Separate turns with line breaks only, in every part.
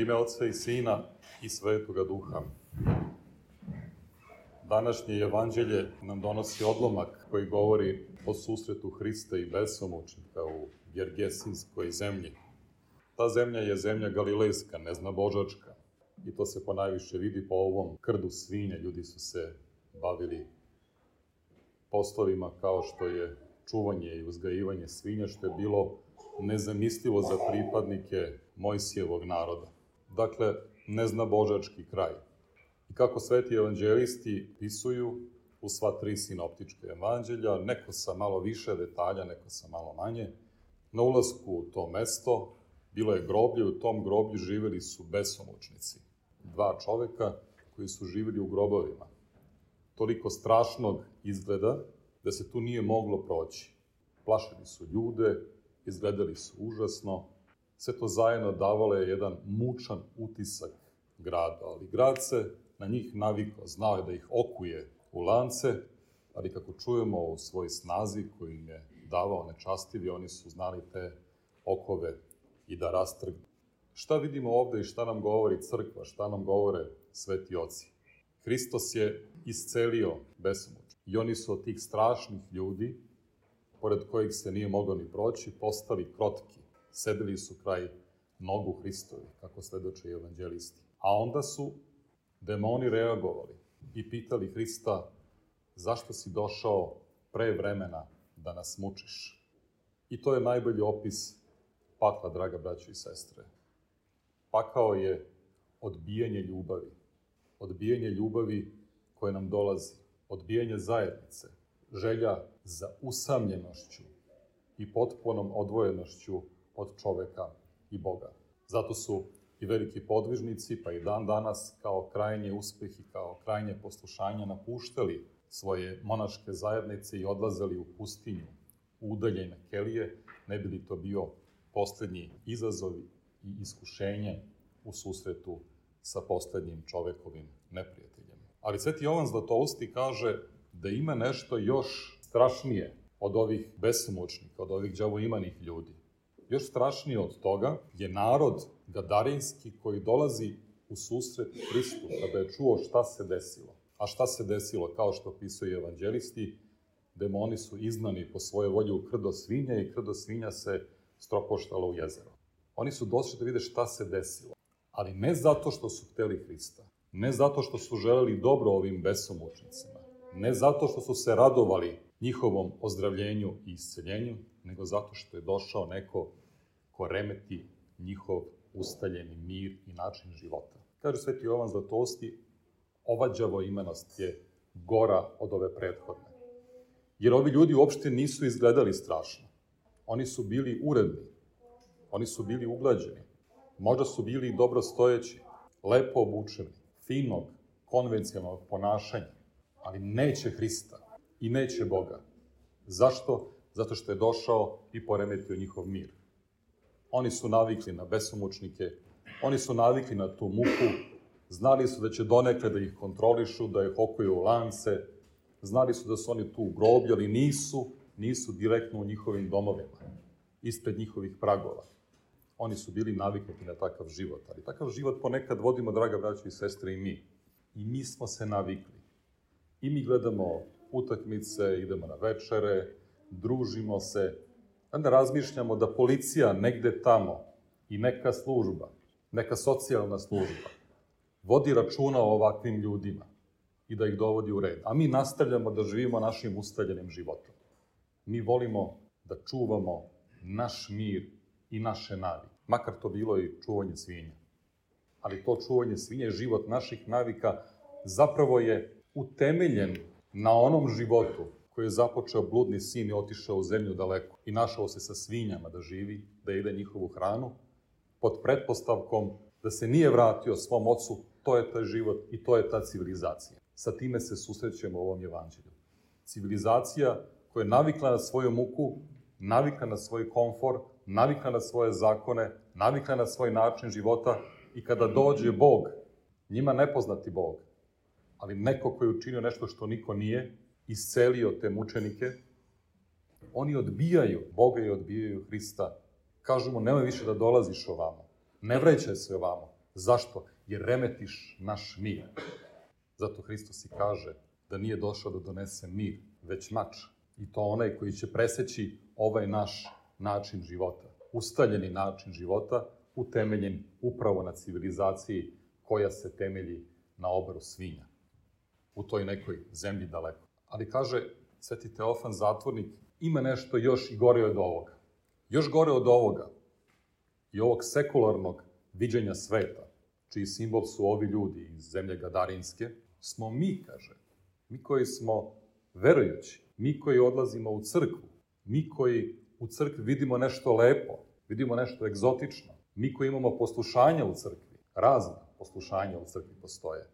ime Otca i Sina i Svetoga Duha. Današnje evanđelje nam donosi odlomak koji govori o susretu Hrista i besomučnika u Gergesinskoj zemlji. Ta zemlja je zemlja galilejska, neznabožačka. I to se ponajviše vidi po ovom krdu svinja. Ljudi su se bavili poslovima kao što je čuvanje i uzgajivanje svinja, što je bilo nezamislivo za pripadnike Mojsijevog naroda. Dakle, neznabožački kraj. I kako sveti evanđelisti pisuju u sva tri sinoptičke evanđelja, neko sa malo više detalja, neko sa malo manje, na ulazku u to mesto bilo je groblje, u tom groblju živeli su besomučnici. Dva čoveka koji su živeli u grobovima. Toliko strašnog izgleda da se tu nije moglo proći. Plašili su ljude, izgledali su užasno, sve to zajedno davalo je jedan mučan utisak grada, ali grad se na njih navikao, znao je da ih okuje u lance, ali kako čujemo u svoj snazi koju im je davao nečastivi, oni su znali te okove i da rastrgnu. Šta vidimo ovde i šta nam govori crkva, šta nam govore sveti oci? Hristos je iscelio besomuč. I oni su od tih strašnih ljudi, pored kojih se nije moglo ni proći, postali krotki. Sedeli su kraj nogu Hristovi, kako sledoče evanđelisti. A onda su demoni reagovali i pitali Hrista zašto si došao pre vremena da nas mučiš. I to je najbolji opis pakla, draga braćo i sestre. Pakao je odbijanje ljubavi. Odbijanje ljubavi koje nam dolazi. Odbijanje zajednice. Želja za usamljenošću i potpunom odvojenošću od čoveka i Boga. Zato su i veliki podvižnici, pa i dan danas kao krajnje uspeh i kao krajnje poslušanje napuštali svoje monaške zajednice i odlazali u pustinju, u udaljene kelije, ne bi li to bio poslednji izazov i iskušenje u susretu sa poslednjim čovekovim neprijateljem. Ali Sveti Jovan Zlatousti kaže da ima nešto još strašnije od ovih besomučnika, od ovih džavoimanih ljudi. Još strašnije od toga je narod gadarinski koji dolazi u susret Hristu kada je čuo šta se desilo. A šta se desilo, kao što pisuje evanđelisti, demoni su iznani po svoje volje u krdo svinja i krdo svinja se stropoštalo u jezero. Oni su došli da vide šta se desilo, ali ne zato što su hteli Hrista, ne zato što su želeli dobro ovim besomučnicima, ne zato što su se radovali njihovom ozdravljenju i isceljenju, nego zato što je došao neko ko remeti njihov ustaljeni mir i način života. Kaže Sveti Jovan Zlatosti, ova imenost je gora od ove prethodne. Jer ovi ljudi uopšte nisu izgledali strašno. Oni su bili uredni, oni su bili uglađeni, možda su bili dobro stojeći, lepo obučeni, finog, konvencionalnog ponašanja, ali neće Hrista i neće Boga. Zašto? Zato što je došao i poremetio njihov mir. Oni su navikli na besomučnike, oni su navikli na tu muku, znali su da će donekle da ih kontrolišu, da ih okuju u lance, znali su da su oni tu u groblju, ali nisu, nisu direktno u njihovim domovima, ispred njihovih pragova. Oni su bili naviknuti na takav život, ali takav život ponekad vodimo, draga braća i sestre, i mi. I mi smo se navikli. I mi gledamo utakmice, idemo na večere, družimo se, onda razmišljamo da policija negde tamo i neka služba, neka socijalna služba, vodi računa o ovakvim ljudima i da ih dovodi u red. A mi nastavljamo da živimo našim ustaljenim životom. Mi volimo da čuvamo naš mir i naše navike. Makar to bilo i čuvanje svinja. Ali to čuvanje svinja, život naših navika, zapravo je utemeljen na onom životu koji je započeo bludni sin i otišao u zemlju daleko i našao se sa svinjama da živi, da jede njihovu hranu, pod pretpostavkom da se nije vratio svom ocu, to je taj život i to je ta civilizacija. Sa time se susrećemo u ovom evanđelju. Civilizacija koja je navikla na svoju muku, navikla na svoj komfor, navikla na svoje zakone, navikla na svoj način života i kada dođe Bog, njima nepoznati Bog, ali neko koji je učinio nešto što niko nije, iscelio te mučenike, oni odbijaju Boga i odbijaju Hrista. Kažu mu, nemoj više da dolaziš ovamo. Ne vraćaj se ovamo. Zašto? Jer remetiš naš mir. Zato Hristos i kaže da nije došao da donese mir, već mač. I to onaj koji će preseći ovaj naš način života. Ustaljeni način života, utemeljen upravo na civilizaciji koja se temelji na obaru svinja. U toj nekoj zemlji daleko. Ali kaže Sveti Teofan Zatvornik, ima nešto još i gore od ovoga. Još gore od ovoga i ovog sekularnog viđenja sveta, čiji simbol su ovi ljudi iz zemlje Gadarinske, smo mi, kaže, mi koji smo verujući, mi koji odlazimo u crkvu, mi koji u crkvi vidimo nešto lepo, vidimo nešto egzotično, mi koji imamo poslušanja u crkvi, razne poslušanja u crkvi postoje,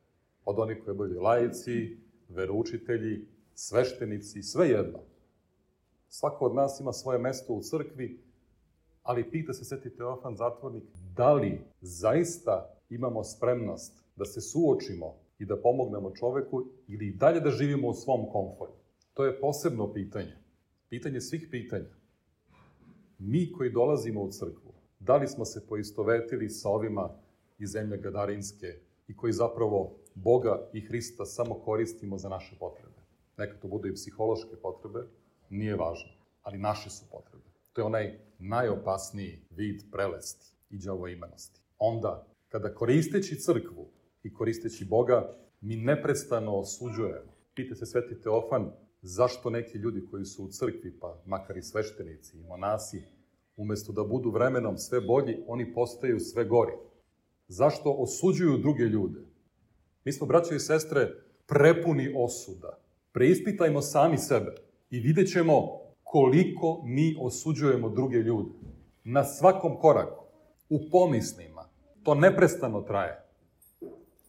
od onih koji bili lajici, veroučitelji, sveštenici, sve jedno. Svako od nas ima svoje mesto u crkvi, ali pita se Sveti Teofan Zatvornik, da li zaista imamo spremnost da se suočimo i da pomognemo čoveku ili dalje da živimo u svom komforu? To je posebno pitanje. Pitanje svih pitanja. Mi koji dolazimo u crkvu, da li smo se poistovetili sa ovima iz zemlje Gadarinske i koji zapravo Boga i Hrista samo koristimo za naše potrebe? Neka to budu i psihološke potrebe, nije važno, ali naše su potrebe. To je onaj najopasniji vid prelesti i imenosti. Onda, kada koristeći crkvu i koristeći Boga, mi neprestano osuđujemo. Pite se Sveti Teofan, zašto neki ljudi koji su u crkvi, pa makar i sveštenici i monasi, umesto da budu vremenom sve bolji, oni postaju sve gori. Zašto osuđuju druge ljude? Mi smo, braćo i sestre, prepuni osuda. Preispitajmo sami sebe i vidjet ćemo koliko mi osuđujemo druge ljude. Na svakom koraku, u pomislima. To neprestano traje.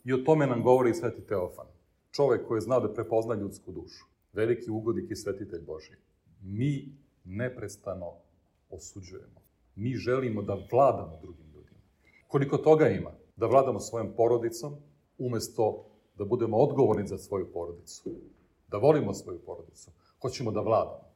I o tome nam govori Sveti Teofan. Čovek koji je znao da prepozna ljudsku dušu. Veliki ugodnik i svetitelj Boži. Mi neprestano osuđujemo. Mi želimo da vladamo drugim ljudima. Koliko toga ima? Da vladamo svojom porodicom, umesto da budemo odgovorni za svoju porodicu. Da volimo svoju porodicu. Hoćemo da vladamo.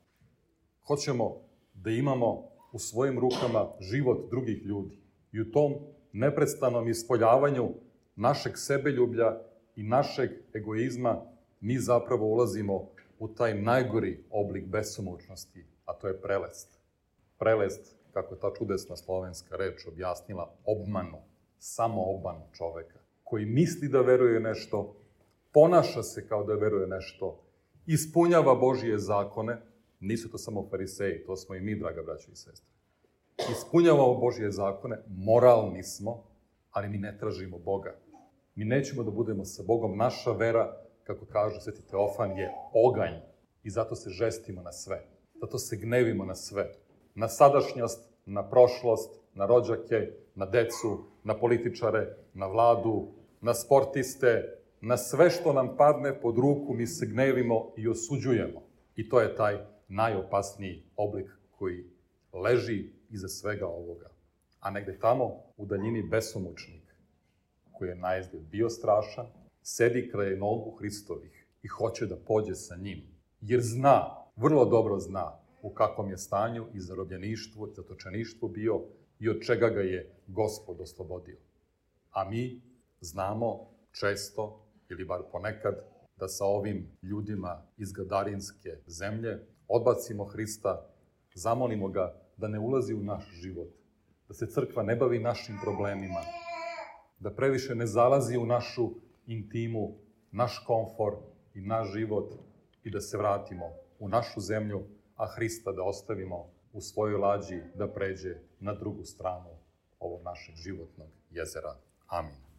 Hoćemo da imamo u svojim rukama život drugih ljudi. I u tom neprestanom ispoljavanju našeg sebeljublja i našeg egoizma mi zapravo ulazimo u taj najgori oblik besomučnosti, a to je prelest. Prelest, kako je ta čudesna slovenska reč objasnila, obmanu, samo obmanu čoveka, koji misli da veruje nešto, ponaša se kao da veruje nešto, ispunjava Božije zakone, Nisu to samo fariseji, to smo i mi, draga braća i sestre. Ispunjavamo Božje zakone, moralni smo, ali mi ne tražimo Boga. Mi nećemo da budemo sa Bogom. Naša vera, kako kaže Sveti Teofan, je oganj. I zato se žestimo na sve. Zato se gnevimo na sve. Na sadašnjost, na prošlost, na rođake, na decu, na političare, na vladu, na sportiste, na sve što nam padne pod ruku mi se gnevimo i osuđujemo. I to je taj najopasniji oblik koji leži iza svega ovoga. A negde tamo, u daljini besomučnik, koji je na bio strašan, sedi kraj nogu Hristovih i hoće da pođe sa njim. Jer zna, vrlo dobro zna, u kakvom je stanju i zarobljeništvo i zatočeništvo bio i od čega ga je Gospod oslobodio. A mi znamo često, ili bar ponekad, da sa ovim ljudima iz Gadarinske zemlje odbacimo Hrista, zamolimo ga da ne ulazi u naš život, da se crkva ne bavi našim problemima, da previše ne zalazi u našu intimu, naš komfor i naš život i da se vratimo u našu zemlju, a Hrista da ostavimo u svojoj lađi da pređe na drugu stranu ovog našeg životnog jezera. Amin.